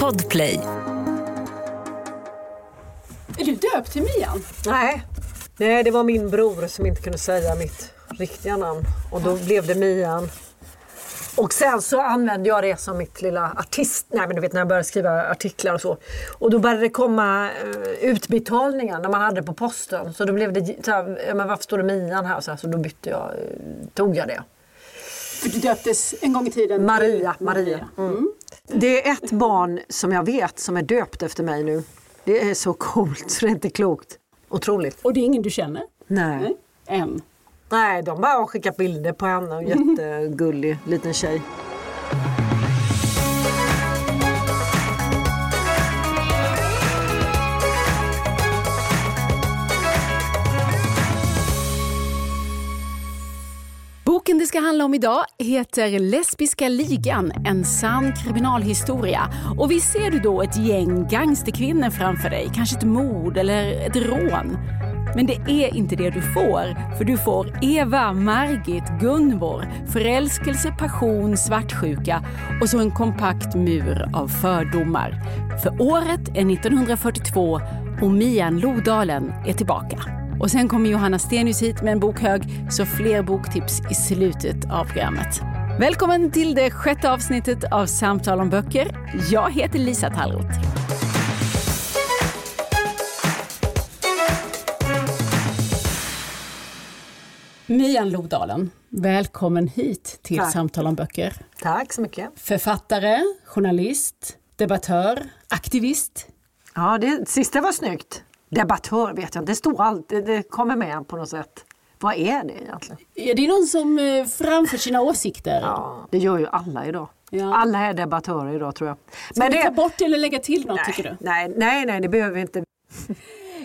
Podplay. Är du döpt till Mian? Nej. Nej, det var min bror som inte kunde säga mitt riktiga namn. Och då blev det Mian. Och sen så använde jag det som mitt lilla artist... Nej men du vet när jag började skriva artiklar och så. Och då började det komma uh, utbetalningar när man hade på posten. Så då blev det så här, men varför står det Mian här? Så, här, så då bytte jag, uh, tog jag det. För du döptes en gång i tiden Maria. Maria. Mm. Det är ett barn som jag vet som är döpt efter mig nu. Det är så coolt så det är inte klokt. Otroligt. Och det är ingen du känner? Nej. Nej. Än? Nej, de bara har skickat bilder på henne. En jättegullig liten tjej. Boken det ska handla om idag heter Lesbiska ligan, en sann kriminalhistoria. Och visst ser du då ett gäng gangsterkvinnor framför dig, kanske ett mord eller ett rån. Men det är inte det du får, för du får Eva, Margit, Gunvor, förälskelse, passion, svartsjuka och så en kompakt mur av fördomar. För året är 1942 och Mian Lodalen är tillbaka. Och sen kommer Johanna Stenius hit med en bokhög, så fler boktips i slutet av programmet. Välkommen till det sjätte avsnittet av Samtal om böcker. Jag heter Lisa Tallroth. Mian Lodalen, välkommen hit till Tack. Samtal om böcker. Tack så mycket. Författare, journalist, debattör, aktivist. Ja, det sista var snyggt. Debattör vet jag inte. Det står alltid, det kommer med på något sätt. Vad är det egentligen? Är det någon som eh, framför sina åsikter? Ja, det gör ju alla idag. Ja. Alla är debattörer idag tror jag. Ska vi ta bort eller lägga till något tycker du? nej, nej, nej, det behöver vi inte.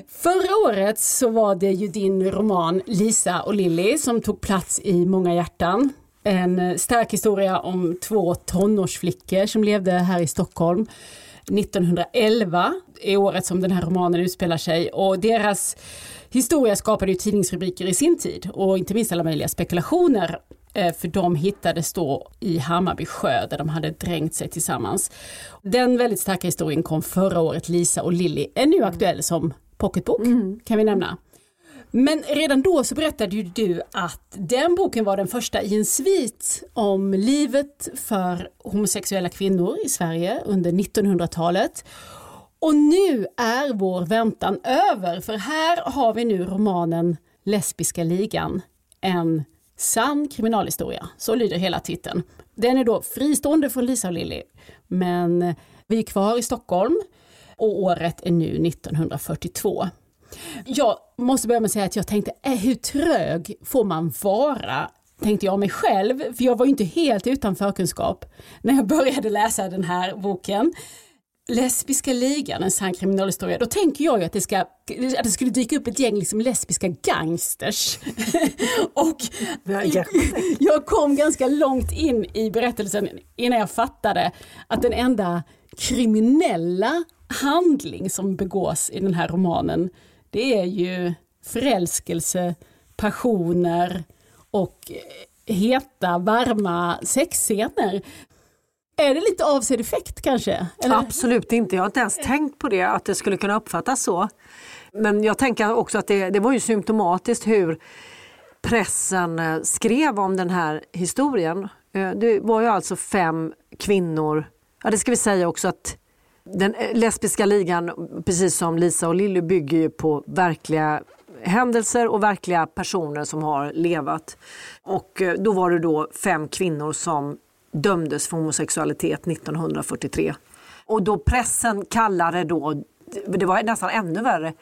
Förra året så var det ju din roman Lisa och Lilly som tog plats i många hjärtan. En eh, stark historia om två tonårsflickor som levde här i Stockholm 1911 är året som den här romanen utspelar sig. Och deras historia skapade ju tidningsrubriker i sin tid. Och inte minst alla möjliga spekulationer eh, för de hittades då i Hammarby sjö där de hade drängt sig tillsammans. Den väldigt starka historien kom förra året, Lisa och Lilly, är nu aktuell som pocketbok? Kan vi nämna. Men redan då så berättade ju du att den boken var den första i en svit om livet för homosexuella kvinnor i Sverige under 1900-talet. Och nu är vår väntan över för här har vi nu romanen Lesbiska ligan, en sann kriminalhistoria. Så lyder hela titeln. Den är då fristående från Lisa och Lilly men vi är kvar i Stockholm och året är nu 1942. Jag måste börja med att säga att jag tänkte, äh, hur trög får man vara? Tänkte jag mig själv, för jag var inte helt utan förkunskap när jag började läsa den här boken. Lesbiska ligan, en sann kriminalhistoria, då tänker jag ju att det, ska, att det skulle dyka upp ett gäng liksom lesbiska gangsters. och jag kom ganska långt in i berättelsen innan jag fattade att den enda kriminella handling som begås i den här romanen det är ju förälskelse, passioner och heta, varma sexscener. Är det lite avsedd effekt kanske? Eller? Absolut inte, jag har inte ens tänkt på det, att det skulle kunna uppfattas så. Men jag tänker också att det, det var ju symptomatiskt hur pressen eh, skrev om den här historien. Eh, det var ju alltså fem kvinnor, ja det ska vi säga också att den lesbiska ligan, precis som Lisa och Lilly, bygger ju på verkliga händelser och verkliga personer som har levat. Och eh, då var det då fem kvinnor som dömdes för homosexualitet 1943. Och då pressen kallade då, det var nästan ännu värre,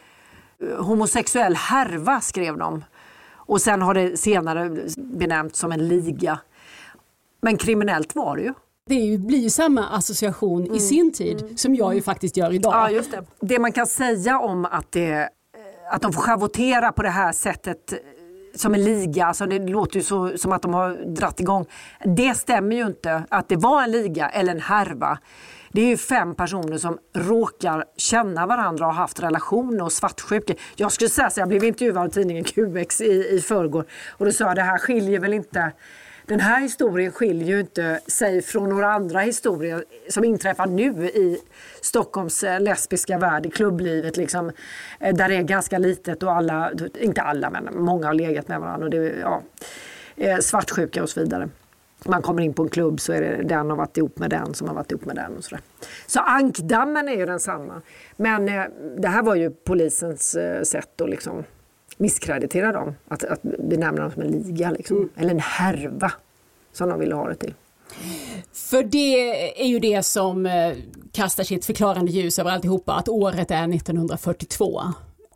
eh, homosexuell härva skrev de. Och sen har det senare benämnts som en liga. Men kriminellt var det ju. Det blir ju samma association mm. i sin tid mm. som jag ju faktiskt gör idag. Ja, just det. det man kan säga om att, det, att de får schavottera på det här sättet som en liga, alltså det låter ju så, som att de har dratt igång. Det stämmer ju inte att det var en liga eller en härva. Det är ju fem personer som råkar känna varandra och har haft relationer och svartsjuka. Jag skulle säga så jag blev intervjuad av tidningen QX i, i förrgår och då sa jag det här skiljer väl inte den här historien skiljer ju inte sig från några andra historier som inträffar nu i Stockholms eh, lesbiska värld, i klubblivet. Liksom, eh, där det är ganska litet och alla, inte alla men många har legat med varandra. Och det, ja, eh, svartsjuka och så vidare man kommer in på en klubb så är det den har varit ihop med den som har varit ihop med den. Och sådär. så ankdammen är ju densamma. Men eh, det här var ju polisens eh, sätt att liksom misskreditera dem. Att, att benämna dem som en liga, liksom. Mm. eller en härva som de ville ha det till. För det är ju det som eh, kastar sitt förklarande ljus över alltihopa, att året är 1942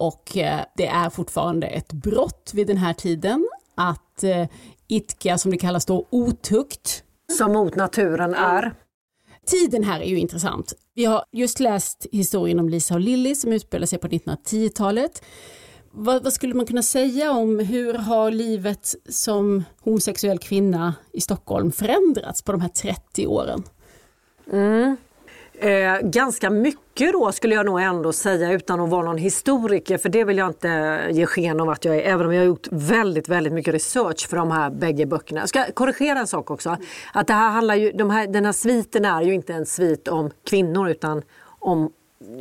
och eh, det är fortfarande ett brott vid den här tiden att eh, idka, som det kallas då, otukt. Som mot naturen är. Tiden här är ju intressant. Vi har just läst historien om Lisa och Lilly som utspelar sig på 1910-talet. Vad, vad, skulle man kunna säga om hur har livet som homosexuell kvinna i Stockholm förändrats på de här 30 åren? Mm. Eh, ganska mycket då skulle jag nog ändå säga utan att vara någon historiker för det vill jag inte ge sken av att jag är även om jag har gjort väldigt väldigt mycket research för de här bägge böckerna. Jag ska korrigera en sak också. Att det här handlar ju, de här, den här sviten är ju inte en svit om kvinnor utan om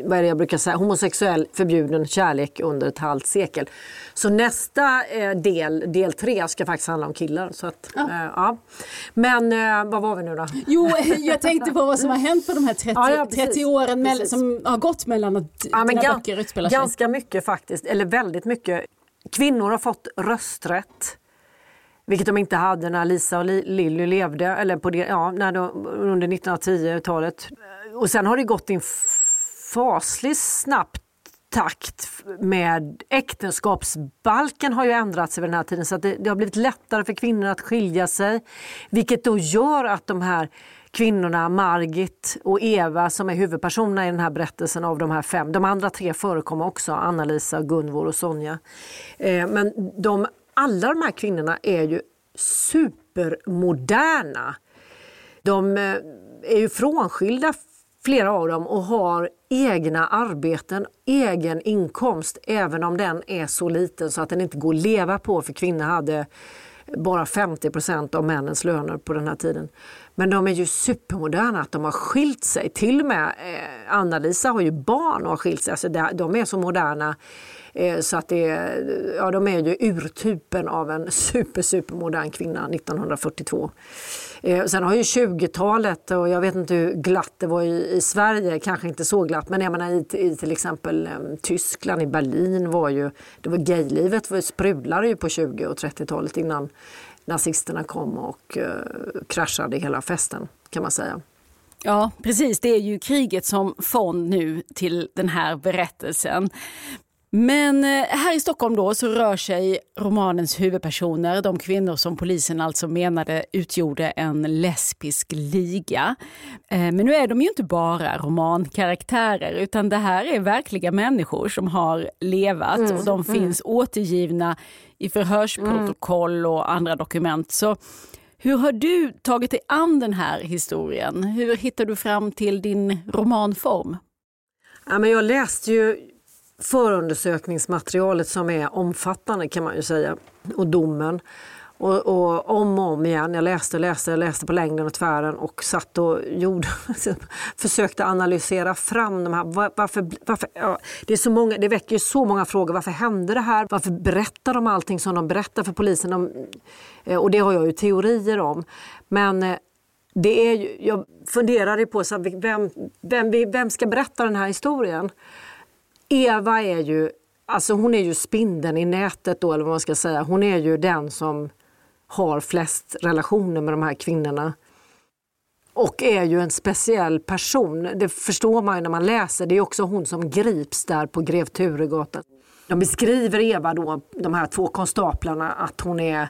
vad är det jag brukar säga, homosexuell förbjuden kärlek under ett halvt sekel. Så nästa eh, del, del tre, ska faktiskt handla om killar. Så att, ja. Eh, ja. Men eh, vad var vi nu då? Jo, jag tänkte på vad som har hänt på de här 30, ja, ja, 30 åren med, som har gått mellan att ja, dina gan, böcker utspelar sig. Ganska mycket faktiskt, eller väldigt mycket. Kvinnor har fått rösträtt. Vilket de inte hade när Lisa och Lilly levde, eller på det, ja, när de, under 1910-talet. Och sen har det gått in fasligt snabbt takt med äktenskapsbalken har ju ändrats över den här tiden så att det, det, har blivit lättare för kvinnor att skilja sig. Vilket då gör att de här kvinnorna, Margit och Eva som är huvudpersonerna i den här berättelsen av de här fem, de andra tre förekommer också, Anna-Lisa, Gunvor och Sonja. Eh, men de, alla de här kvinnorna är ju supermoderna. De eh, är ju frånskilda flera av dem och har egna arbeten, egen inkomst, även om den är så liten så att den inte går att leva på för kvinnor hade bara 50% av männens löner på den här tiden. Men de är ju supermoderna att de har skilt sig. Till och med eh, Anna-Lisa har ju barn och har skilt sig. Alltså de är så moderna Eh, så att det, ja, de är ju urtypen av en super, supermodern kvinna 1942. Eh, sen har ju 20-talet och jag vet inte hur glatt det var i, i Sverige, kanske inte så glatt, men jag menar, i, i till exempel eh, Tyskland, i Berlin var ju, det var gaylivet var, sprudlade ju på 20 och 30-talet innan nazisterna kom och eh, kraschade hela festen kan man säga. Ja, precis. Det är ju kriget som fond nu till den här berättelsen. Men eh, här i Stockholm då så rör sig romanens huvudpersoner, de kvinnor som polisen alltså menade utgjorde en lesbisk liga. Eh, men nu är de ju inte bara romankaraktärer utan det här är verkliga människor som har levat mm, och de mm. finns återgivna i förhörsprotokoll och andra dokument. Så hur har du tagit dig an den här historien? Hur hittar du fram till din romanform? Ja, men jag läste ju förundersökningsmaterialet som är omfattande kan man ju säga och domen. Och, och, om och om igen, jag läste och läste, läste på längden och tvären och satt och gjorde, försökte analysera fram de här, varför, varför ja, det, är så många, det väcker så många frågor, varför hände det här? Varför berättar de allting som de berättar för polisen? De, eh, och det har jag ju teorier om. Men eh, det är ju, jag funderade på så vem, vem, vem ska berätta den här historien? Eva är ju, alltså hon är ju spindeln i nätet då, eller vad man ska säga. Hon är ju den som har flest relationer med de här kvinnorna. Och är ju en speciell person. Det förstår man ju när man läser. Det är också hon som grips där på Grev Turegatan. De beskriver Eva, då, de här två konstaplarna, att hon är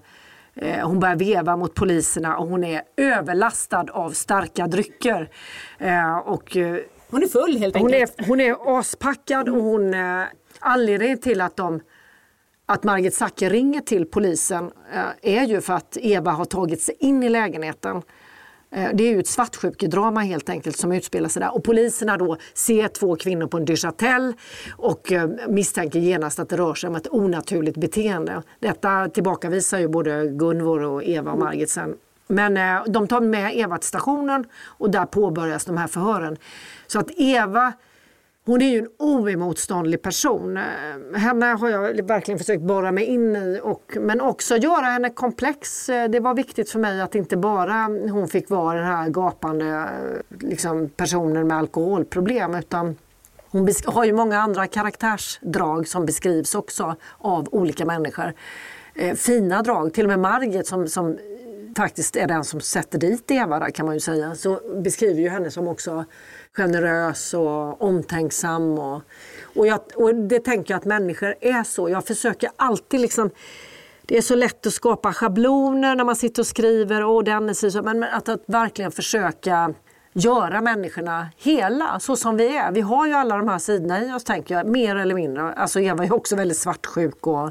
eh, hon börjar veva mot poliserna och hon är överlastad av starka drycker. Eh, och eh, hon är full helt hon enkelt. Är, hon är aspackad och hon, eh, anledningen till att, de, att Margit Zacke ringer till polisen eh, är ju för att Eva har tagit sig in i lägenheten. Eh, det är ju ett svartsjukedrama helt enkelt som utspelar sig där. Och poliserna då ser två kvinnor på en Duchatel och eh, misstänker genast att det rör sig om ett onaturligt beteende. Detta tillbakavisar ju både Gunvor och Eva och Margit sen men eh, de tar med Eva till stationen och där påbörjas de här förhören. Så att Eva hon är ju en oemotståndlig person. Eh, henne har jag verkligen försökt borra mig in i och, men också göra henne komplex. Eh, det var viktigt för mig att inte bara hon fick vara den här gapande eh, liksom, personen med alkoholproblem utan hon har ju många andra karaktärsdrag som beskrivs också av olika människor. Fina drag, till och med Margit som, som faktiskt är den som sätter dit Eva där, kan man ju säga, så beskriver ju henne som också generös och omtänksam. Och, och, jag, och det tänker jag att människor är så. Jag försöker alltid liksom det är så lätt att skapa schabloner när man sitter och skriver och den är så, men att, att verkligen försöka göra människorna hela så som vi är. Vi har ju alla de här sidorna i oss tänker jag, mer eller mindre. Alltså Eva är också väldigt svartsjuk och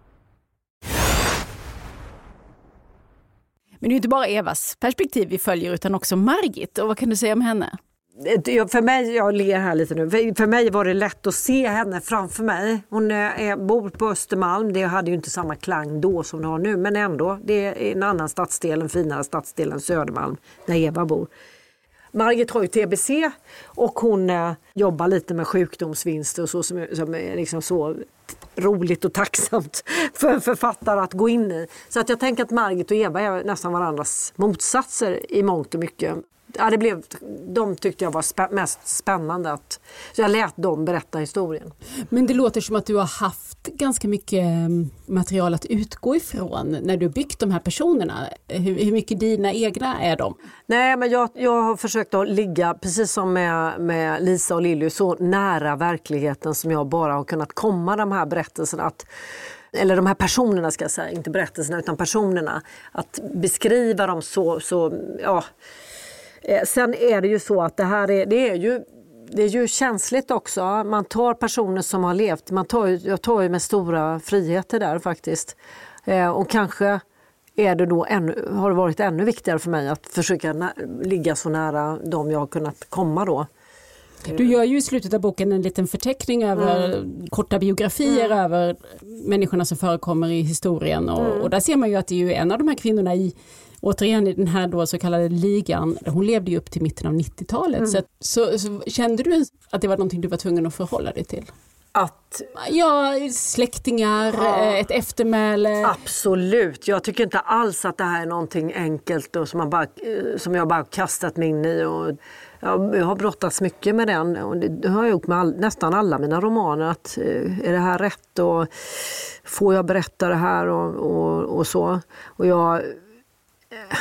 Men det är inte bara Evas perspektiv vi följer utan också Margit. Och vad kan du säga om henne? Eh, för mig, jag ler här lite nu, för mig var det lätt att se henne framför mig. Hon eh, är, bor på Östermalm, det hade ju inte samma klang då som det har nu men ändå. Det är en annan stadsdel, en finare stadsdel än Södermalm där Eva bor. Margit har ju TBC och hon eh, jobbar lite med sjukdomsvinster och så som, som liksom så roligt och tacksamt för en författare att gå in i. Så att jag tänker att Margit och Eva är nästan varandras motsatser i mångt och mycket. Ja, det blev, de tyckte jag var spä mest spännande. Att, så jag lät dem berätta historien. Men det låter som att du har haft ganska mycket mm, material att utgå ifrån när du byggt de här personerna. Hur, hur mycket dina egna är de? Nej, men jag, jag har försökt att ligga, precis som med, med Lisa och Lilly, så nära verkligheten som jag bara har kunnat komma de här berättelserna. Att, eller de här personerna ska jag säga, inte berättelserna utan personerna. Att beskriva dem så, så ja, Eh, sen är det ju så att det här är, det är ju det är ju känsligt också. Man tar personer som har levt, man tar, jag tar ju med stora friheter där faktiskt. Eh, och kanske är det då ännu, har det varit ännu viktigare för mig att försöka ligga så nära dem jag har kunnat komma då. Du gör ju i slutet av boken en liten förteckning över mm. korta biografier mm. över människorna som förekommer i historien och, mm. och, där ser man ju att det är ju en av de här kvinnorna i återigen i den här då så kallade ligan, hon levde ju upp till mitten av 90-talet. Mm. Så, så, så, kände du att det var någonting du var tvungen att förhålla dig till? Att... Ja, släktingar, ja. Eh, ett eftermäle. Absolut, jag tycker inte alls att det här är någonting enkelt och som, man bara, eh, som jag bara kastat mig in i. Och, jag har brottats mycket med den och det har jag gjort med all, nästan alla mina romaner. Att, eh, är det här rätt och får jag berätta det här och, och, och så. Och jag eh,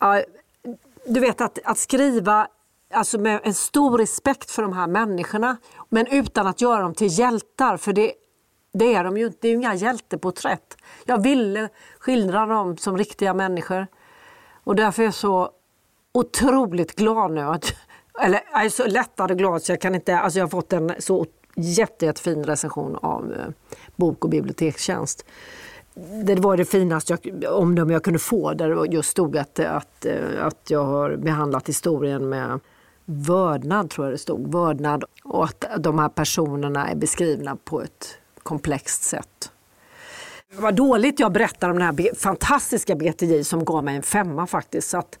Ja, du vet att, att skriva alltså med en stor respekt för de här människorna men utan att göra dem till hjältar för det, det är de ju inte. Det är ju inga hjälteporträtt. Jag ville skildra dem som riktiga människor och därför är jag så otroligt glad nu. Att, eller jag är så lättad och glad så jag kan inte... Alltså jag har fått en så jätte, jättefin recension av eh, Bok och bibliotekstjänst det var det finaste jag, omdöme jag kunde få där det just stod att, att, eh, att jag har behandlat historien med vördnad, tror jag det stod. Vördnad och att de här personerna är beskrivna på ett komplext sätt. Vad dåligt jag berättar om den här fantastiska BTJ som gav mig en femma faktiskt. Så att,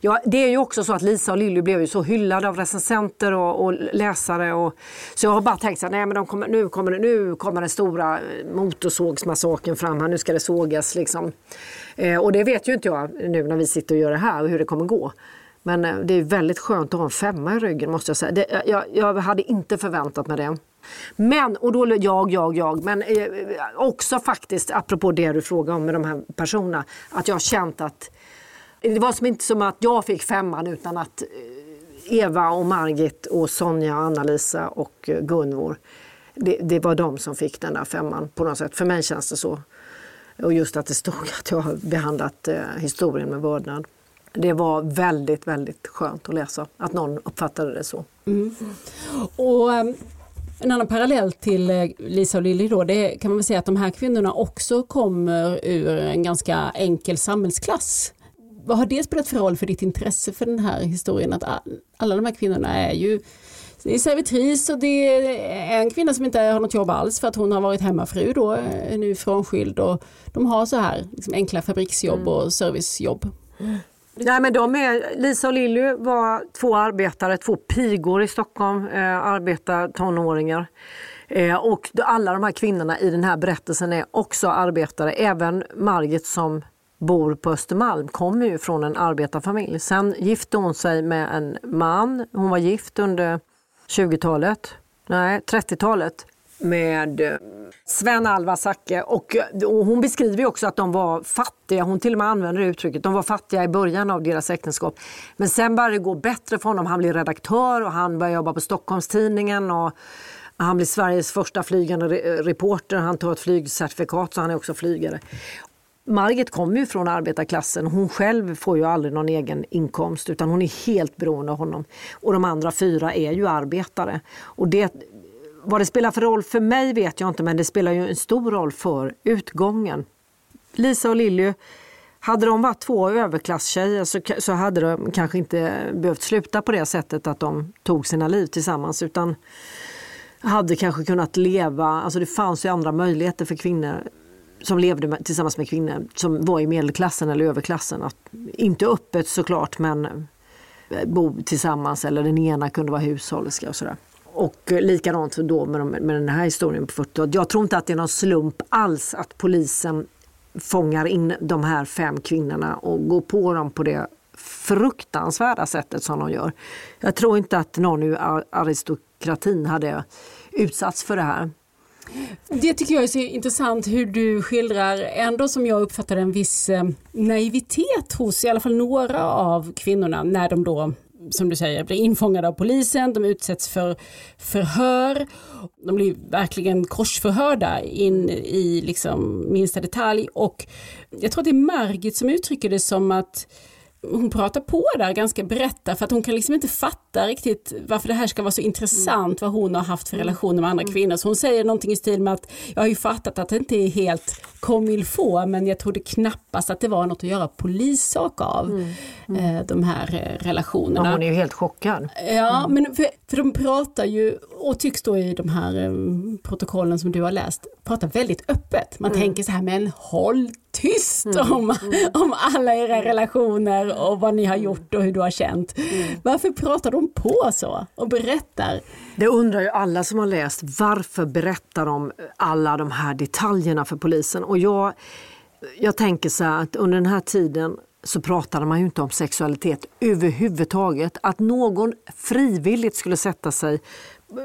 ja, det är ju också så att Lisa och Lilly blev ju så hyllade av recensenter och, och läsare. Och, så jag har bara tänkt så här, nej men de kommer, nu, kommer, nu kommer den stora eh, motorsågsmassakern fram här, nu ska det sågas liksom. Eh, och det vet ju inte jag nu när vi sitter och gör det här och hur det kommer gå. Men eh, det är väldigt skönt att ha en femma i ryggen måste jag säga. Det, jag, jag hade inte förväntat mig det. Men, och då jag, jag, jag, men eh, också faktiskt apropå det du frågade om med de här personerna, att jag har känt att det var som inte som att jag fick femman utan att eh, Eva och Margit och Sonja, Anna-Lisa och eh, Gunvor, det, det, var de som fick den där femman på något sätt. För mig känns det så. Och just att det stod att jag har behandlat eh, historien med vördnad. Det var väldigt, väldigt skönt att läsa, att någon uppfattade det så. Mm. Och ehm, en annan parallell till eh, Lisa och Lilly då, det kan man säga att de här kvinnorna också kommer ur en ganska enkel samhällsklass. Vad har det spelat för roll för ditt intresse för den här historien? Att alla de här kvinnorna är ju det är servitris och det är en kvinna som inte har något jobb alls för att hon har varit hemmafru då, är nu frånskild och de har så här liksom enkla fabriksjobb mm. och servicejobb. Nej, men de är, Lisa och Lilly var två arbetare, två pigor i Stockholm, eh, arbetar tonåringar. Eh, och alla de här kvinnorna i den här berättelsen är också arbetare. Även Margit som bor på Östermalm kommer ju från en arbetarfamilj. Sen gifte hon sig med en man. Hon var gift under 20-talet, nej 30-talet med eh, Sven Alva Zacke och, och hon beskriver också att de var fattiga, hon till och med använder uttrycket, de var fattiga i början av deras äktenskap. Men sen började det gå bättre för honom, han blev redaktör och han började jobba på Stockholms-Tidningen och han blir Sveriges första flygande reporter, han tar ett flygcertifikat så han är också flygare. Margit kommer ju från arbetarklassen. Hon själv får ju aldrig någon egen inkomst utan hon är helt beroende av honom. Och de andra fyra är ju arbetare. Och det, vad det spelar för roll för mig vet jag inte men det spelar ju en stor roll för utgången. Lisa och Lilly, hade de varit två överklasstjejer så, så hade de kanske inte behövt sluta på det sättet att de tog sina liv tillsammans utan hade kanske kunnat leva, alltså det fanns ju andra möjligheter för kvinnor som levde tillsammans med kvinnor som var i medelklassen eller överklassen. Att, inte öppet såklart men eh, bo tillsammans eller den ena kunde vara hushållerska och sådär. Och likadant då med, med den här historien på 40 Jag tror inte att det är någon slump alls att polisen fångar in de här fem kvinnorna och går på dem på det fruktansvärda sättet som de gör. Jag tror inte att någon ur aristokratin hade utsatts för det här. Det tycker jag är så intressant hur du skildrar ändå som jag uppfattar en viss eh, naivitet hos i alla fall några av kvinnorna när de då som du säger, blir infångade av polisen, de utsätts för förhör, de blir verkligen korsförhörda in i liksom minsta detalj. Och jag tror att det är Margit som uttrycker det som att hon pratar på där ganska berättar för att hon kan liksom inte fatta riktigt varför det här ska vara så intressant vad hon har haft för mm. relationer med andra mm. kvinnor. Så hon säger någonting i stil med att jag har ju fattat att det inte är helt comme få men jag trodde knappast att det var något att göra polissak av mm. Mm. Eh, de här eh, relationerna. Ja, hon är ju helt chockad. Ja, mm. men för, för de pratar ju och tycks då i de här um, protokollen som du har läst prata väldigt öppet. Man mm. tänker så här men håll tyst mm. Om, mm. om alla era relationer och vad ni har gjort och hur du har känt. Mm. Varför pratar de på så och berättar? Det undrar ju alla som har läst. Varför berättar de alla de här detaljerna för polisen? Och jag, jag tänker så här att under den här tiden så pratade man ju inte om sexualitet överhuvudtaget. Att någon frivilligt skulle sätta sig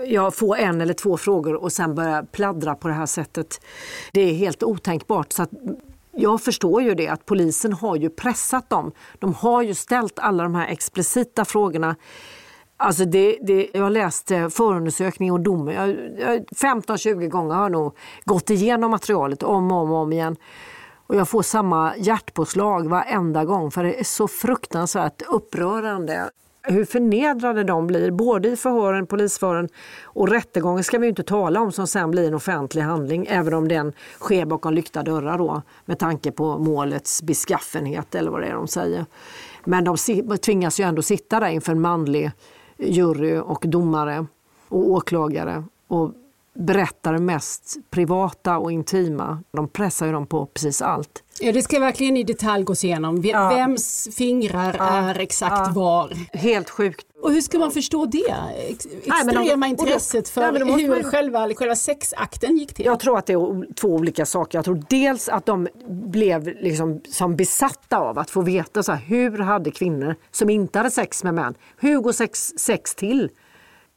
ja, få en eller två frågor och sen börja pladdra på det här sättet. Det är helt otänkbart. Så jag förstår ju det att polisen har ju pressat dem. De har ju ställt alla de här explicita frågorna. Alltså det, det, jag läste förundersökning och dom. 15-20 gånger har jag nog gått igenom materialet om och om, om igen. Och jag får samma hjärtpåslag varenda gång för det är så fruktansvärt upprörande hur förnedrade de blir, både i förhören, polisförhören och rättegången ska vi inte tala om som sen blir en offentlig handling, även om den sker bakom lyckta dörrar då, med tanke på målets beskaffenhet eller vad det är de säger. Men de tvingas ju ändå sitta där inför en manlig jury och domare och åklagare och berättar mest privata och intima. De pressar ju dem på precis allt. Ja, det ska verkligen i detalj gås igenom. Ja. Vems fingrar ja. är exakt ja. var? Helt sjukt. Och hur ska man förstå det? Extrema de, intresset för nej, hur man... själva, själva sexakten gick till? Jag tror att det är två olika saker. Jag tror dels att de blev liksom som besatta av att få veta så här, hur hade kvinnor som inte hade sex med män, hur går sex, sex till?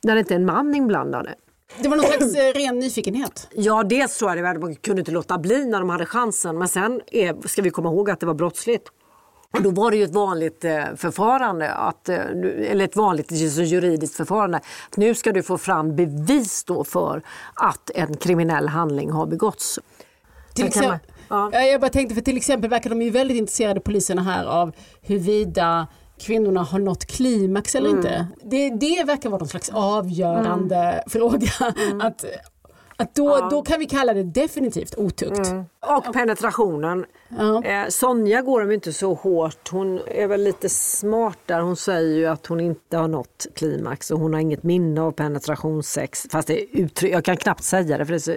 När det inte är en man inblandad. Det var någon slags eh, ren nyfikenhet? Ja, dels tror jag det. Man kunde inte låta bli när de hade chansen. Men sen är, ska vi komma ihåg att det var brottsligt. Och då var det ju ett vanligt eh, förfarande, att, eh, eller ett vanligt juridiskt förfarande. nu ska du få fram bevis då för att en kriminell handling har begåtts. Till, exempel, Ja. Jag bara tänkte, för till exempel verkar de ju väldigt intresserade poliserna här av huruvida kvinnorna har nått klimax eller mm. inte. Det, det verkar vara någon slags avgörande mm. fråga. Mm. Att, att då, ja. då kan vi kalla det definitivt otukt. Mm. Och penetrationen. Ja. Eh, Sonja går de inte så hårt. Hon är väl lite smart där. Hon säger ju att hon inte har nått klimax och hon har inget minne av penetrationssex. Fast det är uttryck, jag kan knappt säga det för det är så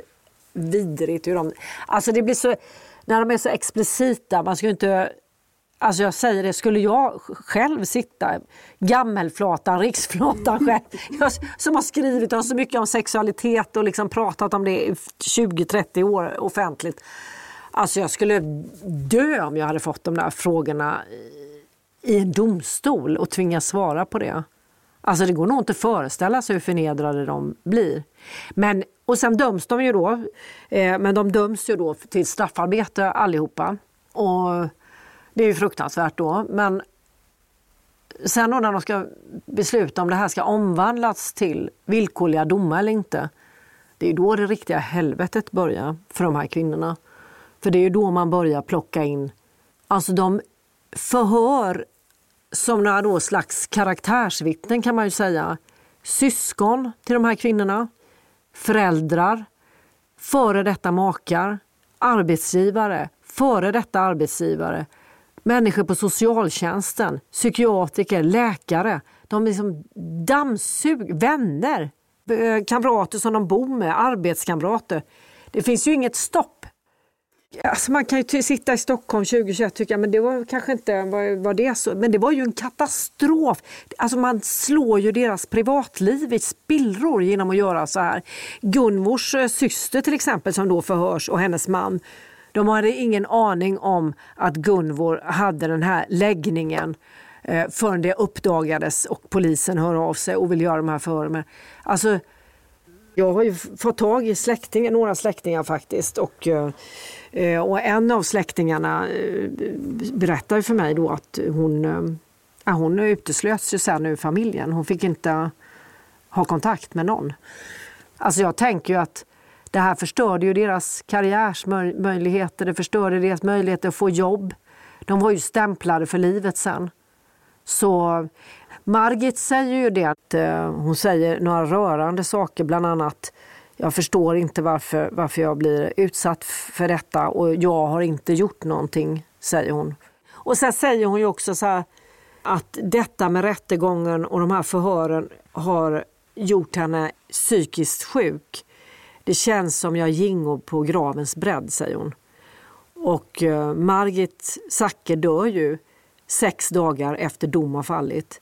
vidrigt. Hur de, alltså det blir så, när de är så explicita, man ska inte Alltså jag säger det, skulle jag själv sitta, gammelflatan, riksflatan själv, jag, som har skrivit om så mycket om sexualitet och liksom pratat om det i 20-30 år offentligt. Alltså jag skulle dö om jag hade fått de där frågorna i en domstol och tvingas svara på det. Alltså det går nog inte att föreställa sig hur förnedrade de blir. Men, och sen döms de ju då, eh, men de döms ju då till straffarbete allihopa. Och det är ju fruktansvärt då. Men sen då när de ska besluta om det här ska omvandlas till villkorliga domar eller inte. Det är då det riktiga helvetet börjar för de här kvinnorna. För det är då man börjar plocka in, alltså de förhör som några då slags karaktärsvittnen kan man ju säga. Syskon till de här kvinnorna, föräldrar, före detta makar, arbetsgivare, före detta arbetsgivare, människor på socialtjänsten, psykiatriker, läkare. De liksom dammsug, vänner, eh, kamrater som de bor med, arbetskamrater. Det finns ju inget stopp. Alltså man kan ju sitta i Stockholm 2021 och tycka men det var kanske inte var, var det så, men det var ju en katastrof. Alltså man slår ju deras privatliv i spillror genom att göra så här. Gunvors eh, syster till exempel som då förhörs och hennes man de hade ingen aning om att Gunvor hade den här läggningen eh, förrän det uppdagades och polisen hör av sig och vill göra de här förhören. Alltså, jag har ju fått tag i släktingar, några släktingar faktiskt. Och, eh, eh och en av släktingarna eh, berättade för mig då att hon, eh, hon uteslöts ju sen ur familjen. Hon fick inte ha kontakt med någon. Alltså jag tänker ju att det här förstörde ju deras karriärsmöjligheter, det förstörde deras möjligheter att få jobb. De var ju stämplade för livet sen. Så Margit säger ju det att eh, hon säger några rörande saker, bland annat jag förstår inte varför, varför jag blir utsatt för detta och jag har inte gjort någonting, säger hon. Och sen säger hon ju också så här, att detta med rättegången och de här förhören har gjort henne psykiskt sjuk. Det känns som jag gingo på gravens bredd, säger hon. Och eh, Margit Zacke dör ju sex dagar efter dom har fallit.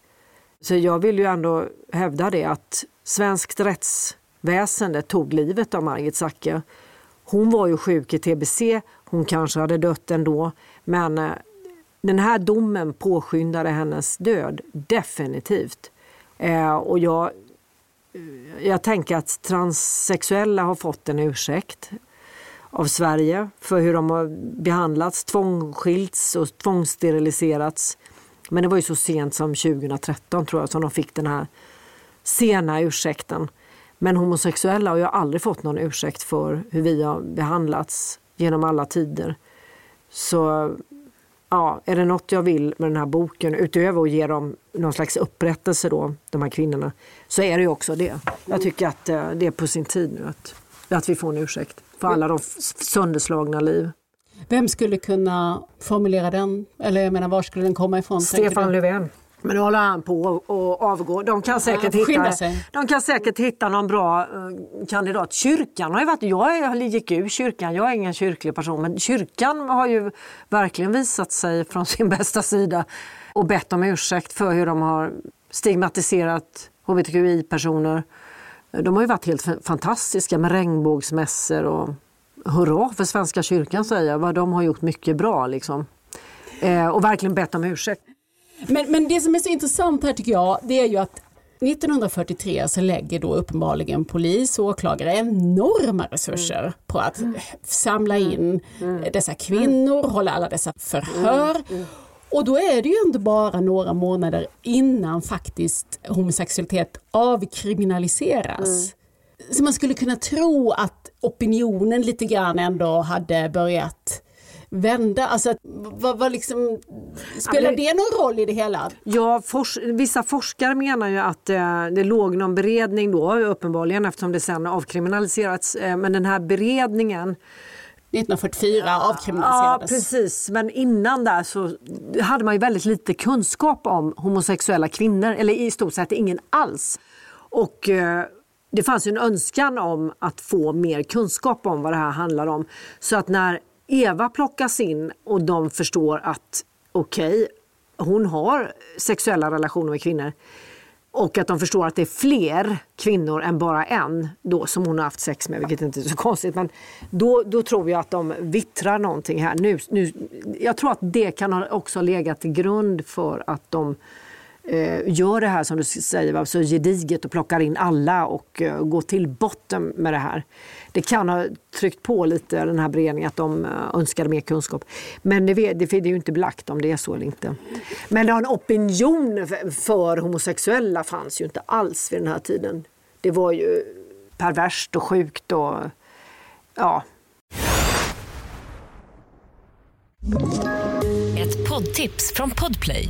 Så jag vill ju ändå hävda det att svenskt rättsväsende tog livet av Margit Zacke. Hon var ju sjuk i tbc, hon kanske hade dött ändå. Men eh, den här domen påskyndade hennes död, definitivt. Eh, och jag jag tänker att transsexuella har fått en ursäkt av Sverige för hur de har behandlats, tvångsskilts och tvångssteriliserats. Men det var ju så sent som 2013 tror jag som de fick den här sena ursäkten. Men homosexuella har ju aldrig fått någon ursäkt för hur vi har behandlats genom alla tider. Så ja, är det något jag vill med den här boken, utöver att ge dem någon slags upprättelse då, de här kvinnorna, så är det ju också det. Jag tycker att eh, det är på sin tid nu att, att vi får en ursäkt för alla de sönderslagna liv. Vem skulle kunna formulera den? Eller jag menar, var skulle den komma ifrån? Stefan Löfven. Men nu håller han på att avgå. De kan, säkert hitta, de kan säkert hitta någon bra uh, kandidat. Kyrkan har ju varit, jag gick ur kyrkan, jag är ingen kyrklig person, men kyrkan har ju verkligen visat sig från sin bästa sida och bett om ursäkt för hur de har stigmatiserat hbtqi-personer. De har ju varit helt fantastiska med regnbågsmässor och hurra för Svenska kyrkan säger jag, de har gjort mycket bra liksom. Eh, och verkligen bett om ursäkt. Men, men det som är så intressant här tycker jag, det är ju att 1943 så lägger då uppenbarligen polis och åklagare enorma resurser mm. på att mm. samla in mm. dessa kvinnor, hålla alla dessa förhör. Mm. Mm. Och då är det ju inte bara några månader innan faktiskt homosexualitet avkriminaliseras. Mm. Så man skulle kunna tro att opinionen lite grann ändå hade börjat vända? Alltså, vad, vad liksom, spelar det någon roll i det hela? Ja, fors vissa forskare menar ju att eh, det låg någon beredning då uppenbarligen eftersom det sen avkriminaliserats. Eh, men den här beredningen 1944 avkriminaliserades. Ja, precis. Men innan där så hade man ju väldigt lite kunskap om homosexuella kvinnor, eller i stort sett ingen alls. Och eh, det fanns ju en önskan om att få mer kunskap om vad det här handlar om. Så att när Eva plockas in och de förstår att okej, okay, hon har sexuella relationer med kvinnor och att de förstår att det är fler kvinnor än bara en då, som hon har haft sex med, vilket inte är så konstigt. Men då, då tror jag att de vittrar någonting här. Nu, nu, jag tror att det kan ha också legat till grund för att de eh, Eh, gör det här som du säger, så gediget och plockar in alla och eh, går till botten med det här. Det kan ha tryckt på lite den här beredningen att de eh, önskade mer kunskap. Men det, det, det är ju inte belagt om det är så eller inte. Men en opinion för homosexuella fanns ju inte alls vid den här tiden. Det var ju perverst och sjukt och ja. Ett poddtips från Podplay.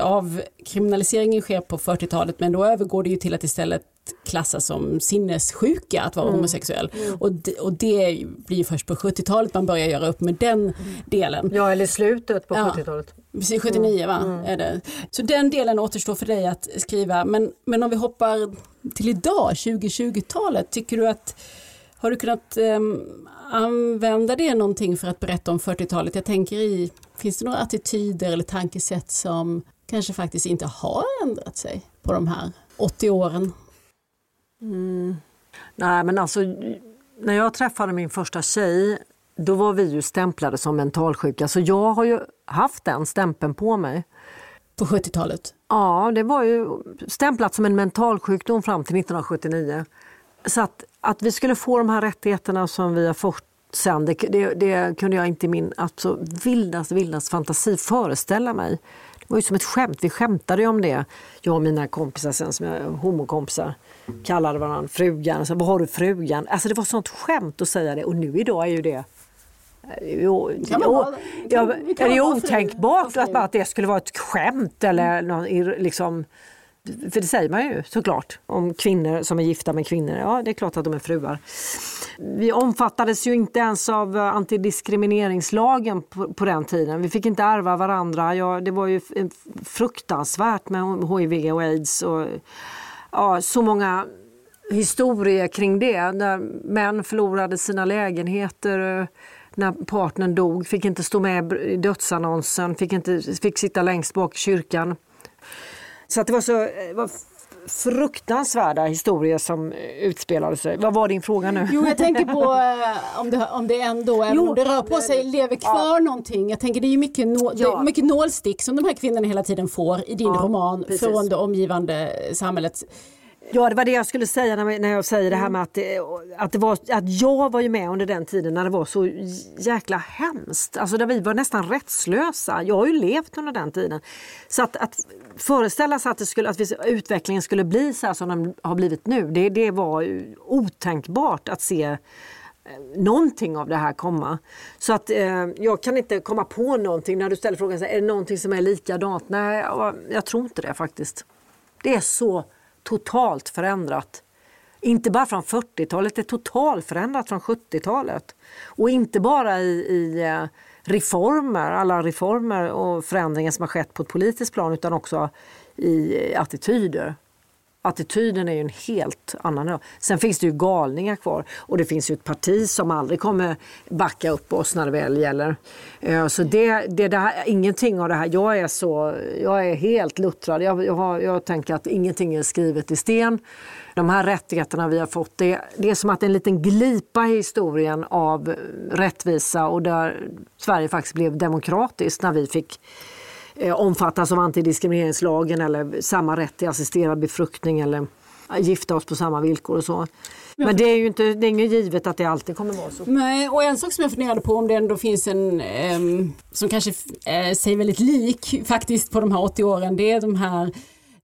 Avkriminaliseringen sker på 40-talet men då övergår det ju till att istället klassas som sinnessjuka att vara mm. homosexuell. Mm. Och, det, och det blir först på 70-talet man börjar göra upp med den delen. Ja eller slutet på ja. 70-talet. Precis, 79 va? Mm. Är det. Så den delen återstår för dig att skriva. Men, men om vi hoppar till idag, 2020-talet, tycker du att har du kunnat um, använda det någonting för att berätta om 40-talet? Jag tänker i, finns det några attityder eller tankesätt som kanske faktiskt inte har ändrat sig på de här 80 åren? Mm. Nej men alltså, när jag träffade min första tjej då var vi ju stämplade som mentalsjuka så jag har ju haft den stämpeln på mig. På 70-talet? Ja, det var ju stämplat som en mentalsjukdom fram till 1979. Så att, att vi skulle få de här rättigheterna som vi har fått sen, det, det, det kunde jag inte i min alltså, vildast, vildast fantasi föreställa mig var ju som ett skämt. Vi skämtade ju om det, jag och mina kompisar sen, som jag, homokompisar. Kallade varandra frugan. Så, Vad har du frugan? Alltså det var sånt skämt att säga det och nu idag är ju det Jo, jo, ja, det är otänkbart att, att det skulle vara ett skämt eller någon, liksom, för det säger man ju såklart om kvinnor som är gifta med kvinnor. Ja, det är klart att de är fruar. Vi omfattades ju inte ens av eh, antidiskrimineringslagen på, på den tiden. Vi fick inte ärva varandra. Ja, det var ju eh, fruktansvärt med hiv och aids. Och, ja, så många historier kring det. När män förlorade sina lägenheter eh, när partnern dog, fick inte stå med i dödsannonsen, fick, inte, fick sitta längst bak i kyrkan. Så att det var så eh, var fruktansvärda historier som utspelade sig. Vad var din fråga nu? Jo, jag tänker på eh, om, det, om det ändå, även om det rör på sig, lever kvar ja. någonting. Jag tänker det är ju mycket, nå, ja. mycket nålstick som de här kvinnorna hela tiden får i din ja, roman precis. från det omgivande samhället. Ja, det var det jag skulle säga när, när jag säger det här med att, att, det var, att jag var ju med under den tiden när det var så jäkla hemskt. Alltså där vi var nästan rättslösa. Jag har ju levt under den tiden. Så att, att föreställa sig att, det skulle, att utvecklingen skulle bli så här som den har blivit nu, det, det var otänkbart att se eh, någonting av det här komma. Så att eh, jag kan inte komma på någonting när du ställer frågan, är det någonting som är likadant? Nej, jag tror inte det faktiskt. Det är så totalt förändrat. Inte bara från 40-talet, det är totalt förändrat från 70-talet. Och inte bara i, i eh, reformer, alla reformer och förändringar som har skett på ett politiskt plan utan också i eh, attityder attityden är ju en helt annan idag. Sen finns det ju galningar kvar och det finns ju ett parti som aldrig kommer backa upp oss när det väl gäller. Eh, så det, det där, ingenting av det här, jag är så, jag är helt luttrad. Jag, jag, har, jag tänker att ingenting är skrivet i sten. De här rättigheterna vi har fått, det, det är som att det är en liten glipa i historien av rättvisa och där Sverige faktiskt blev demokratiskt när vi fick omfattas av antidiskrimineringslagen eller samma rätt till assisterad befruktning eller gifta oss på samma villkor och så. Men det är ju inte, det är inget givet att det alltid kommer vara så. Nej, och en sak som jag funderade på om det ändå finns en um, som kanske uh, säger väldigt lik faktiskt på de här 80 åren, det är de här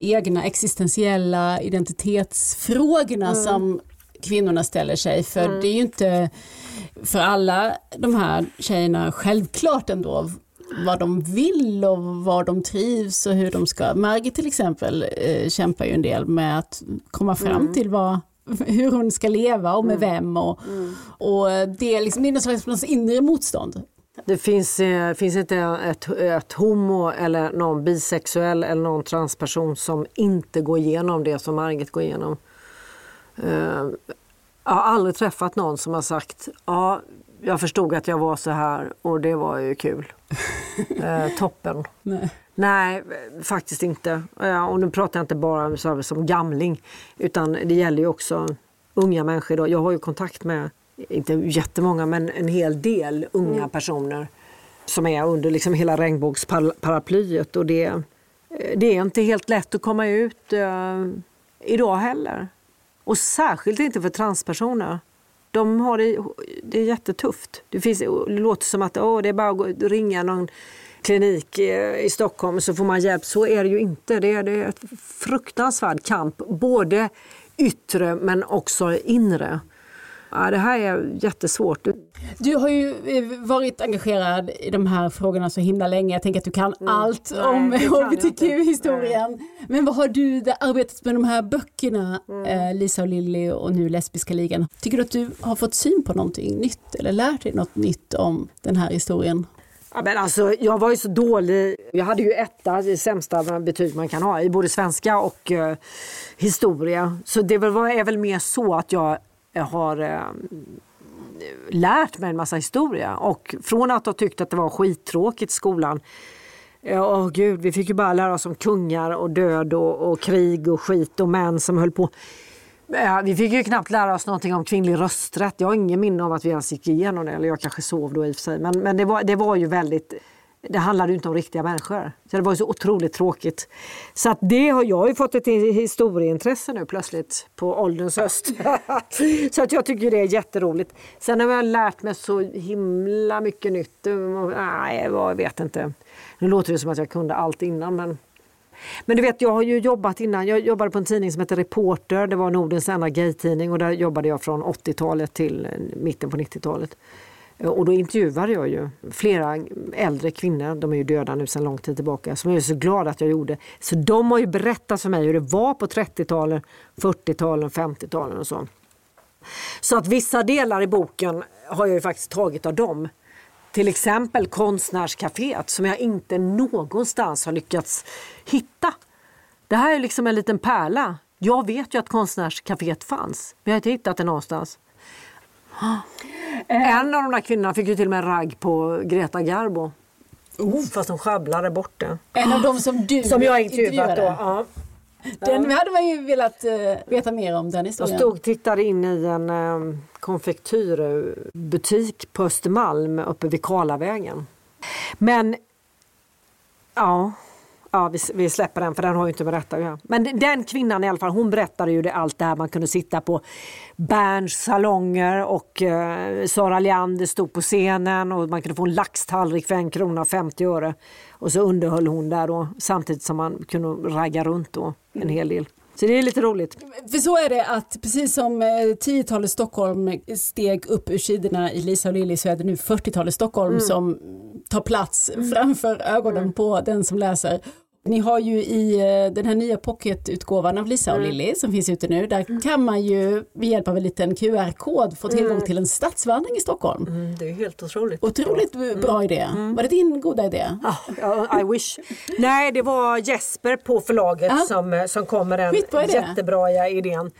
egna existentiella identitetsfrågorna mm. som kvinnorna ställer sig. För mm. det är ju inte för alla de här tjejerna självklart ändå vad de vill och var de trivs och hur de ska. Margit till exempel eh, kämpar ju en del med att komma fram mm. till vad, hur hon ska leva och med mm. vem. Och, mm. och det är liksom någon slags inre motstånd. Det finns, eh, finns inte ett, ett homo eller någon bisexuell eller någon transperson som inte går igenom det som Margit går igenom. Uh, jag har aldrig träffat någon som har sagt ja, jag förstod att jag var så här och det var ju kul. eh, toppen. Nej. Nej, faktiskt inte. Och nu pratar jag inte bara så, som gamling utan det gäller ju också unga människor. Då. Jag har ju kontakt med, inte jättemånga, men en hel del unga mm. personer som är under liksom hela regnbågsparaplyet. Och det, det är inte helt lätt att komma ut eh, idag heller. Och särskilt inte för transpersoner de har det, det är jättetufft. Det, finns, det låter som att oh, det är bara att ringa någon klinik eh, i Stockholm så får man hjälp. Så är det ju inte. Det är, det är ett fruktansvärd kamp, både yttre men också inre. Ja, det här är jättesvårt. Du har ju eh, varit engagerad i de här frågorna så himla länge. Jag tänker att du kan mm. allt Nej, om hbtq-historien. Men vad har du arbetat med de här böckerna, mm. Eh, Lisa och Lilly och nu Lesbiska ligan. Tycker du att du har fått syn på någonting nytt eller lärt dig något nytt om den här historien? Ja, men alltså, jag var ju så dålig. Jag hade ju etta, det sämsta betyg man kan ha i både svenska och uh, historia. Så det var, är väl mer så att jag Eh, har eh, lärt mig en massa historia. Och från att ha tyckt att det var skittråkigt i skolan eh, Åh gud, vi fick ju bara lära oss om kungar och död och, och krig och skit och män som höll på. Eh, vi fick ju knappt lära oss någonting om kvinnlig rösträtt. Jag har ingen minne av att vi ens gick igenom det. Eller jag kanske sov då i och för sig. Men, men det, var, det var ju väldigt det handlade ju inte om riktiga människor. Så det var ju så otroligt tråkigt. Så att det har jag ju fått ett historieintresse nu plötsligt på ålderns höst. så att jag tycker det är jätteroligt. Sen har jag lärt mig så himla mycket nytt. Nej, jag vet inte. Nu låter det som att jag kunde allt innan men men du vet, jag har ju jobbat innan. Jag jobbade på en tidning som heter Reporter. Det var Nordens enda gaytidning och där jobbade jag från 80-talet till mitten på 90-talet. Och då intervjuade jag ju flera äldre kvinnor, de är ju döda nu sedan lång tid tillbaka, som jag är så glad att jag gjorde. Så de har ju berättat för mig hur det var på 30-talet, 40-talet, 50-talet och så. Så att vissa delar i boken har jag ju faktiskt tagit av dem. Till exempel konstnärscaféet som jag inte någonstans har lyckats hitta. Det här är liksom en liten pärla. Jag vet ju att konstnärscaféet fanns, men jag har inte hittat det någonstans. Eh. En av de där kvinnorna fick ju till och med ragg på Greta Garbo. Oh. Fast hon sjabblade bort det. En av dem som du Som jag intervjuat då. Ja. Den hade man ju velat uh, veta mer om den historien. Jag stod och tittade in i en um, konfektyrbutik på Östermalm uppe vid Karlavägen. Men ja, Ja, vi, vi, släpper den för den har ju inte med detta att göra. Men den kvinnan i alla fall, hon berättade ju det, allt det här man kunde sitta på Berns salonger och eh, Sara Leander stod på scenen och man kunde få en laxtallrik för en krona och 50 öre. Och så underhöll hon där då, samtidigt som man kunde ragga runt då en hel del. Så det är lite roligt. För så är det att precis som 10-talet eh, Stockholm steg upp ur sidorna i Lisa och Lilly så är det nu 40-talet Stockholm mm. som tar plats mm. framför ögonen mm. på den som läser. Ni har ju i eh, den här nya pocketutgåvan av Lisa och Lilly som finns ute nu, där kan man ju med hjälp av en liten QR-kod få tillgång till en stadsvandring i Stockholm. Mm, det är helt otroligt. Otroligt bra idé. Var det din goda idé? Ah, I wish. Nej, det var Jesper på förlaget Ja. som, eh, som kom med den jättebra idén.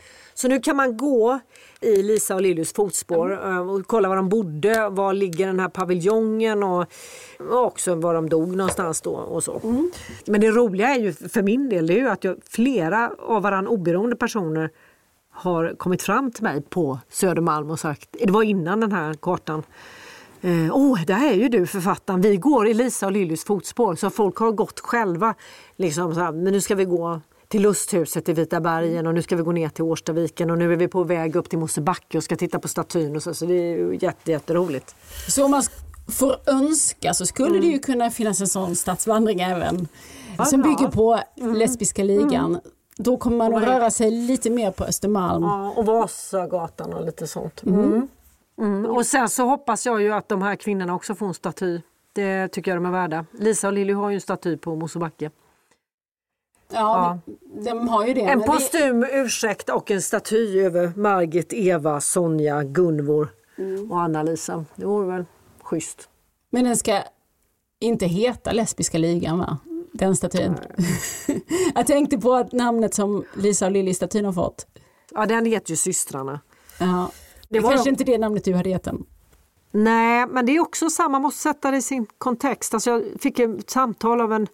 Så nu kan man gå i Lisa och Lillys fotspår eh, och kolla var de bodde, var ligger den här paviljongen och, och också var de dog någonstans då och så. Men det roliga är ju för min del det är ju att jag, flera av varandra oberoende personer har kommit fram till mig på Södermalm och sagt, det var innan den här kartan, Åh, oh, där är ju du författaren. Vi går i Lisa och Lillys fotspår. Så folk har gått själva. Liksom så här, men nu ska vi gå till lusthuset i Vita bergen och nu ska vi gå ner till Årstaviken och nu är vi på väg upp till Mosebacke och ska titta på statyn. Och så, så det är ju jätte, jätteroligt. Så om man får önska så skulle det ju kunna finnas en sån stadsvandring även som ja. bygger på lesbiska ligan. Då kommer man att röra sig lite mer på Östermalm. Ja, och Vasagatan och lite sånt. Mm. Mm. Och sen så hoppas jag ju att de här kvinnorna också får en staty. Det tycker jag de är värda. Lisa och Lilly har ju en staty på Mosebacke. Ja, De, de har ju det. En men det- postum ursäkt och en staty över Margit, Eva, Sonja, Gunvor och Anna-Lisa. Det vore väl schysst. Men den ska inte heta Lesbiska ligan va? Den statyn. jag tänkte på att namnet som Lisa och Lilly-statyn har fått. Ja, den heter ju Systrarna. Ja. Det, Det var kanske de- inte det namnet du hade gett den. Nej, men det är också samma, man måste sätta det i sin kontext. Alltså jag fick ett samtal av en,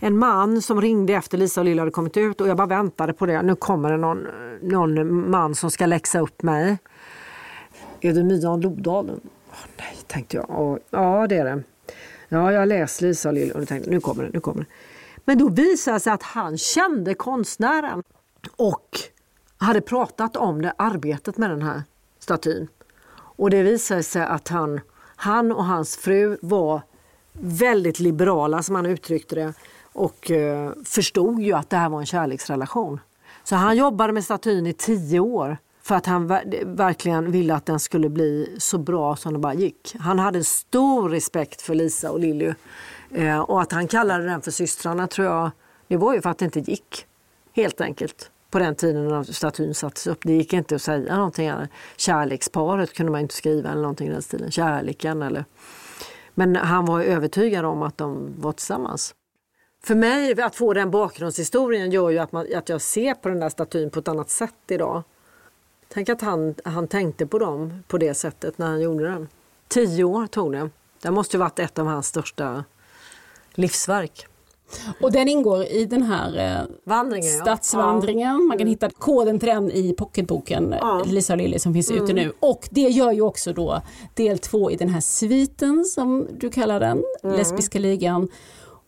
en man som ringde efter Lisa och Lilla hade kommit ut och jag bara väntade på det. Nu kommer det någon, någon man som ska läxa upp mig. Är det Mian Lodalen? Oh, nej, tänkte jag. Oh, ja, det är det. Ja, jag har läst Lisa och Lilla och tänkte nu kommer det, nu kommer det. Men då visade det sig att han kände konstnären och hade pratat om det arbetet med den här statyn. Och det visade sig att han, han och hans fru var väldigt liberala som han uttryckte det och eh, förstod ju att det här var en kärleksrelation. Så han jobbade med statyn i tio år för att han ver- verkligen ville att den skulle bli så bra som det bara gick. Han hade stor respekt för Lisa och Lilly eh, och att han kallade den för systrarna tror jag, det var ju för att det inte gick. Helt enkelt. På den tiden när statyn sattes upp. Det gick inte att säga någonting annat. Kärleksparet kunde man inte skriva eller någonting i den stilen. Kärleken eller... Men han var övertygad om att de var tillsammans. För mig, att få den bakgrundshistorien gör ju att, man, att jag ser på den där statyn på ett annat sätt idag. Tänk att han, han tänkte på dem på det sättet när han gjorde den. Tio år tog det. Det måste ju varit ett av hans största livsverk. Och den ingår i den här eh, Vandringen, ja. stadsvandringen. Man kan hitta koden till den i pocketboken Ja. eh, Lisa och Lilly som finns ute nu. Och det gör ju också då del två i den här sviten som du kallar den, Lesbiska ligan.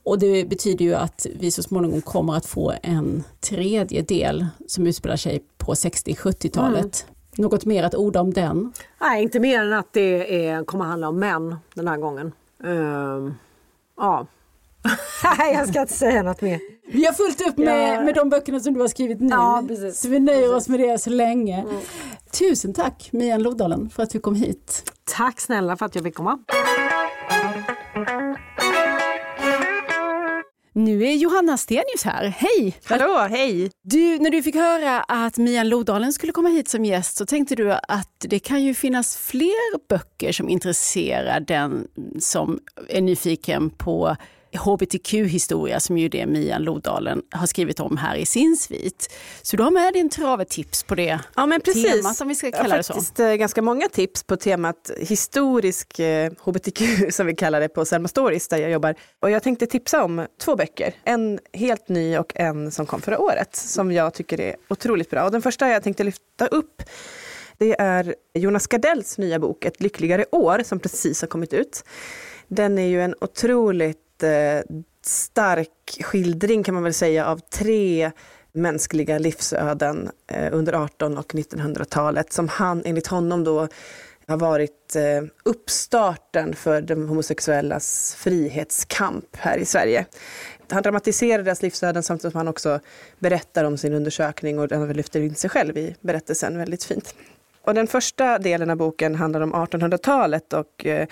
Och det betyder ju att vi så småningom kommer att få en tredje del som utspelar sig på 60-70-talet. Något mer att orda om den? Nej, inte mer än att det är, kommer handla om män den här gången. Ehm, ja. Nej, jag ska inte säga något mer. Vi har fullt upp med, Ja. med de böckerna som du har skrivit nu. Ja, precis. Så vi nöjer oss med det så länge. Tusen tack Mian Lodalen för att du kom hit. Tack snälla för att jag fick komma. Nu är Johanna Stenius här. Hej! Hallå, hej! Du, när du fick höra att Mian Lodalen skulle komma hit som gäst så tänkte du att det kan ju finnas fler böcker som intresserar den som är nyfiken på hbtq-historia som ju det Mian Lodalen har skrivit om här i sin svit. Så du har med dig en trave tips på det Ja men precis. temat om vi ska kalla det så. faktiskt eh, ganska många tips på temat historisk eh, hbtq som vi kallar det på Selma Stories där jag jobbar. Och jag tänkte tipsa om två böcker. En helt ny och en som kom förra året som jag tycker är otroligt bra. Och den första jag tänkte lyfta upp det är Jonas Gardells nya bok Ett lyckligare år som precis har kommit ut. Den är ju en otroligt stark skildring kan man väl säga av tre mänskliga livsöden eh, under 18 och 1900-talet som han enligt honom då har varit eh, uppstarten för de homosexuellas frihetskamp här i Sverige. Han dramatiserar deras livsöden samtidigt som han också berättar om sin undersökning och han lyfter in sig själv i berättelsen väldigt fint. Och den första delen av boken handlar om 1800-talet och eh,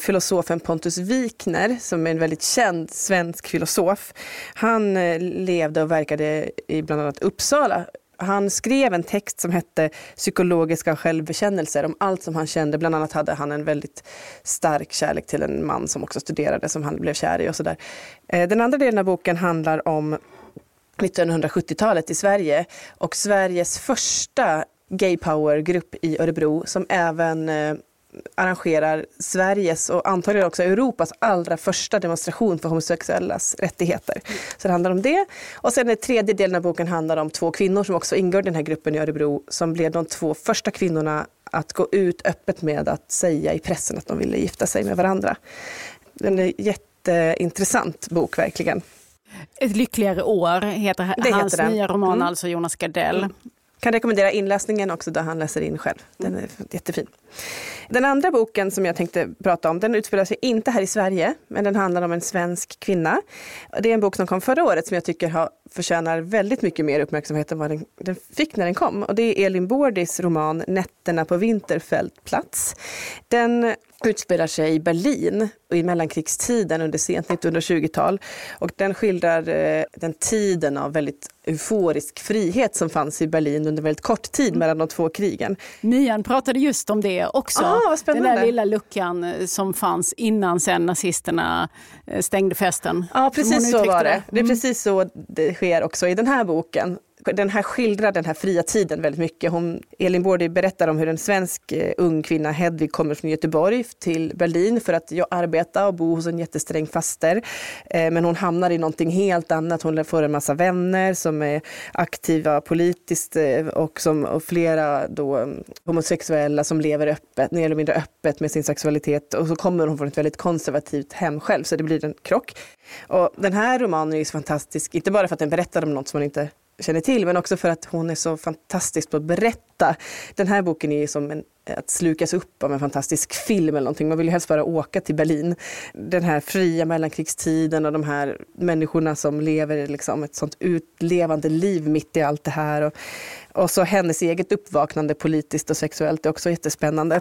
filosofen Pontus Wikner som är en väldigt känd svensk filosof. Han eh, levde och verkade i bland annat Uppsala han skrev en text som hette Psykologiska självbekännelser om allt som han kände. Bland annat hade han en väldigt stark kärlek till en man som också studerade som han blev kär i och sådär. Eh, den andra delen av boken handlar om 1970-talet i Sverige och Sveriges första gay power-grupp i Örebro som även eh, arrangerar Sveriges och antagligen också Europas allra första demonstration för homosexuellas rättigheter. Så det handlar om det. Och sen den tredje delen av boken handlar om två kvinnor som också ingår i den här gruppen i Örebro som blev de två första kvinnorna att gå ut öppet med att säga i pressen att de ville gifta sig med varandra. Den är jätteintressant bok verkligen. Ett lyckligare år heter det hans heter nya roman, mm. alltså Jonas Gardell. Mm. Kan rekommendera inläsningen också där han läser in själv. Den är jättefin. Den andra boken som jag tänkte prata om, den utspelar sig inte här i Sverige, men den handlar om en svensk kvinna. Det är en bok som kom förra året som jag tycker har, förtjänar väldigt mycket mer uppmärksamhet än vad den, den fick när den kom. Och det är Elin Bårdis roman Nätterna på Vinterfältplats. Den utspelar sig i Berlin i mellankrigstiden under sent 1920-tal. Och den skildrar eh, den tiden av väldigt euforisk frihet som fanns i Berlin under väldigt kort tid mellan de två krigen. Myan pratade just om det också. Ah, den där lilla luckan eh, som fanns innan sen nazisterna eh, stängde festen. Ja, precis så var det. det. Det är mm. precis så det sker också i den här boken den här skildrar den här fria tiden väldigt mycket. Hon, Elin Bårdi berättar om hur en svensk eh, ung kvinna, Hedvig, kommer från Göteborg till Berlin för att arbeta och bo hos en jättesträng faster. Eh, men hon hamnar i någonting helt annat. Hon får en massa vänner som är aktiva politiskt eh, och, som, och flera då, mm, homosexuella som lever öppet, mer eller mindre öppet med sin sexualitet. Och så kommer hon från ett väldigt konservativt hem själv, så det blir en krock. Och den här romanen är ju så fantastisk, inte bara för att den berättar om något som man inte känner till, men också för att hon är så fantastisk på att berätta. Den här boken är som en, att slukas upp av en fantastisk film eller någonting. Man vill ju helst bara åka till Berlin. Den här fria mellankrigstiden och de här människorna som lever liksom ett sånt utlevande liv mitt i allt det här. Och, och så hennes eget uppvaknande politiskt och sexuellt är också jättespännande.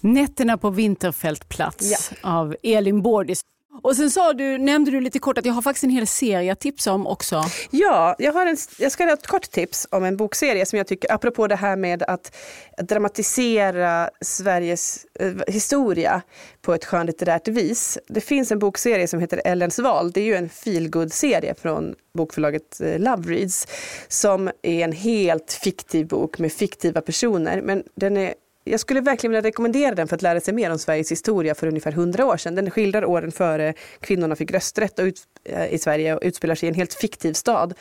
Nätterna på Vinterfältplats ja. av Elin Bårdis. Och sen sa du, nämnde du lite kort att jag har faktiskt en hel serie att tipsa om också. Ja, jag, har en, jag ska ha ett kort tips om en bokserie som jag tycker, apropå det här med att dramatisera Sveriges eh, historia på ett skönlitterärt vis. Det finns en bokserie som heter Ellens val. Det är ju en feelgood-serie från bokförlaget eh, Love Reads som är en helt fiktiv bok med fiktiva personer. Men den är jag skulle verkligen vilja rekommendera den för att lära sig mer om Sveriges historia för ungefär hundra år sedan. Den skildrar åren före kvinnorna fick rösträtt och ut, eh, i Sverige och utspelar sig i en helt fiktiv stad.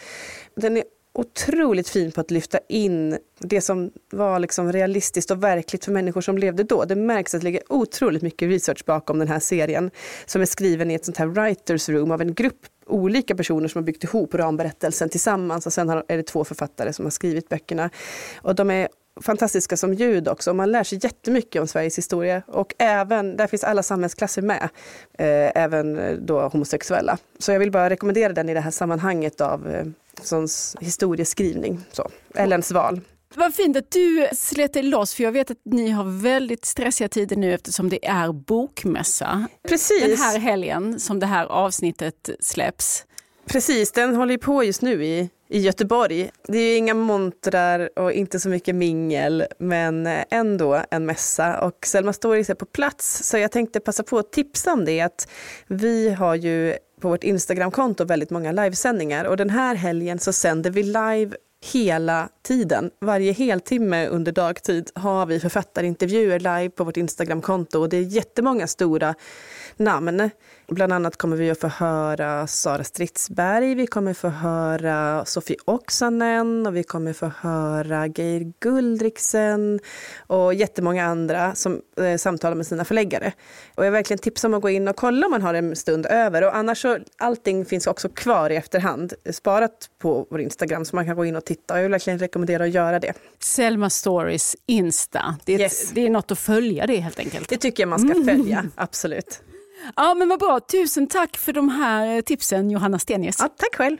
Den är otroligt fin på att lyfta in det som var liksom realistiskt och verkligt för människor som levde då. Det märks att det ligger otroligt mycket research bakom den här serien som är skriven i ett sånt här writers room av en grupp olika personer som har byggt ihop ramberättelsen tillsammans och sen är det två författare som har skrivit böckerna. Och de är fantastiska som ljud också. Man lär sig jättemycket om Sveriges historia och även, där finns alla samhällsklasser med, eh, även eh, då homosexuella. Så jag vill bara rekommendera den i det här sammanhanget av eh, historieskrivning. Så. Ellens val. Vad fint att du slet dig loss, för jag vet att ni har väldigt stressiga tider nu eftersom det är bokmässa. Precis. Den här helgen som det här avsnittet släpps. Precis, den håller på just nu i i Göteborg. Det är inga montrar och inte så mycket mingel, men eh, ändå en mässa. Och Selma Stories är på plats, så jag tänkte passa på att tipsa om det. Att vi har ju på vårt Instagramkonto väldigt många livesändningar och den här helgen så sänder vi live hela tiden. Varje heltimme under dagtid har vi författarintervjuer live på vårt Instagramkonto och det är jättemånga stora namn. Bland annat kommer vi att få höra Sara Stridsberg, vi kommer få höra Sofie Oksanen och vi kommer få höra Geir Guldriksen och jättemånga andra som eh, samtalar med sina förläggare. Och jag verkligen tipsar om att gå in och kolla om man har en stund över. Och annars så, allting finns också kvar i efterhand, sparat på vår Instagram så man kan gå in och titta. Jag vill verkligen rekommendera att göra det. Selma Stories Insta, det är, yes. ett, det är något att följa det helt enkelt. Det tycker jag man ska följa, mm. absolut. Ja, men vad bra. Tusen tack för de här tipsen, Johanna Stenius. Ja, tack själv.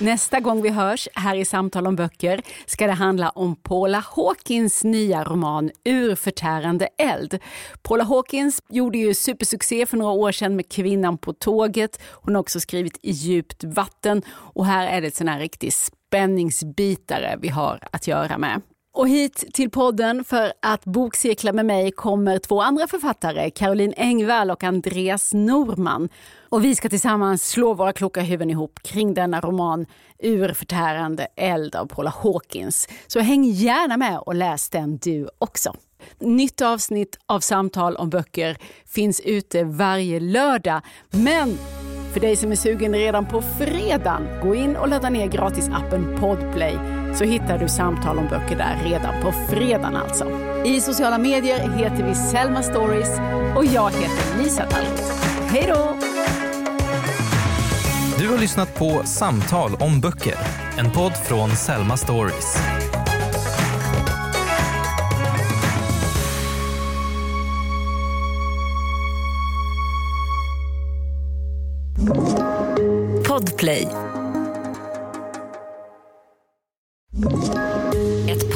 Nästa gång vi hörs här i Samtal om böcker ska det handla om Paula Hawkins nya roman Urförtärande eld. Paula Hawkins gjorde ju supersuccé för några år sedan med Kvinnan på tåget. Hon har också skrivit I djupt vatten och här är det ett sån här riktig spänningsbitare vi har att göra med. Och hit till podden för att bokcirkla med mig kommer två andra författare, Caroline Engvall och Andreas Norman. Och vi ska tillsammans slå våra kloka huvuden ihop kring denna roman Ur förtärande eld av Paula Hawkins. Så häng gärna med och läs den du också. Nytt avsnitt av Samtal om böcker finns ute varje lördag. Men för dig som är sugen redan på fredagen, gå in och ladda ner gratisappen Podplay så hittar du samtal om böcker där redan på fredagen alltså. I sociala medier heter vi Selma Stories och jag heter Lisa Tallroth. Hej då! Du har lyssnat på Samtal om böcker, en podd från Selma Stories. Podplay.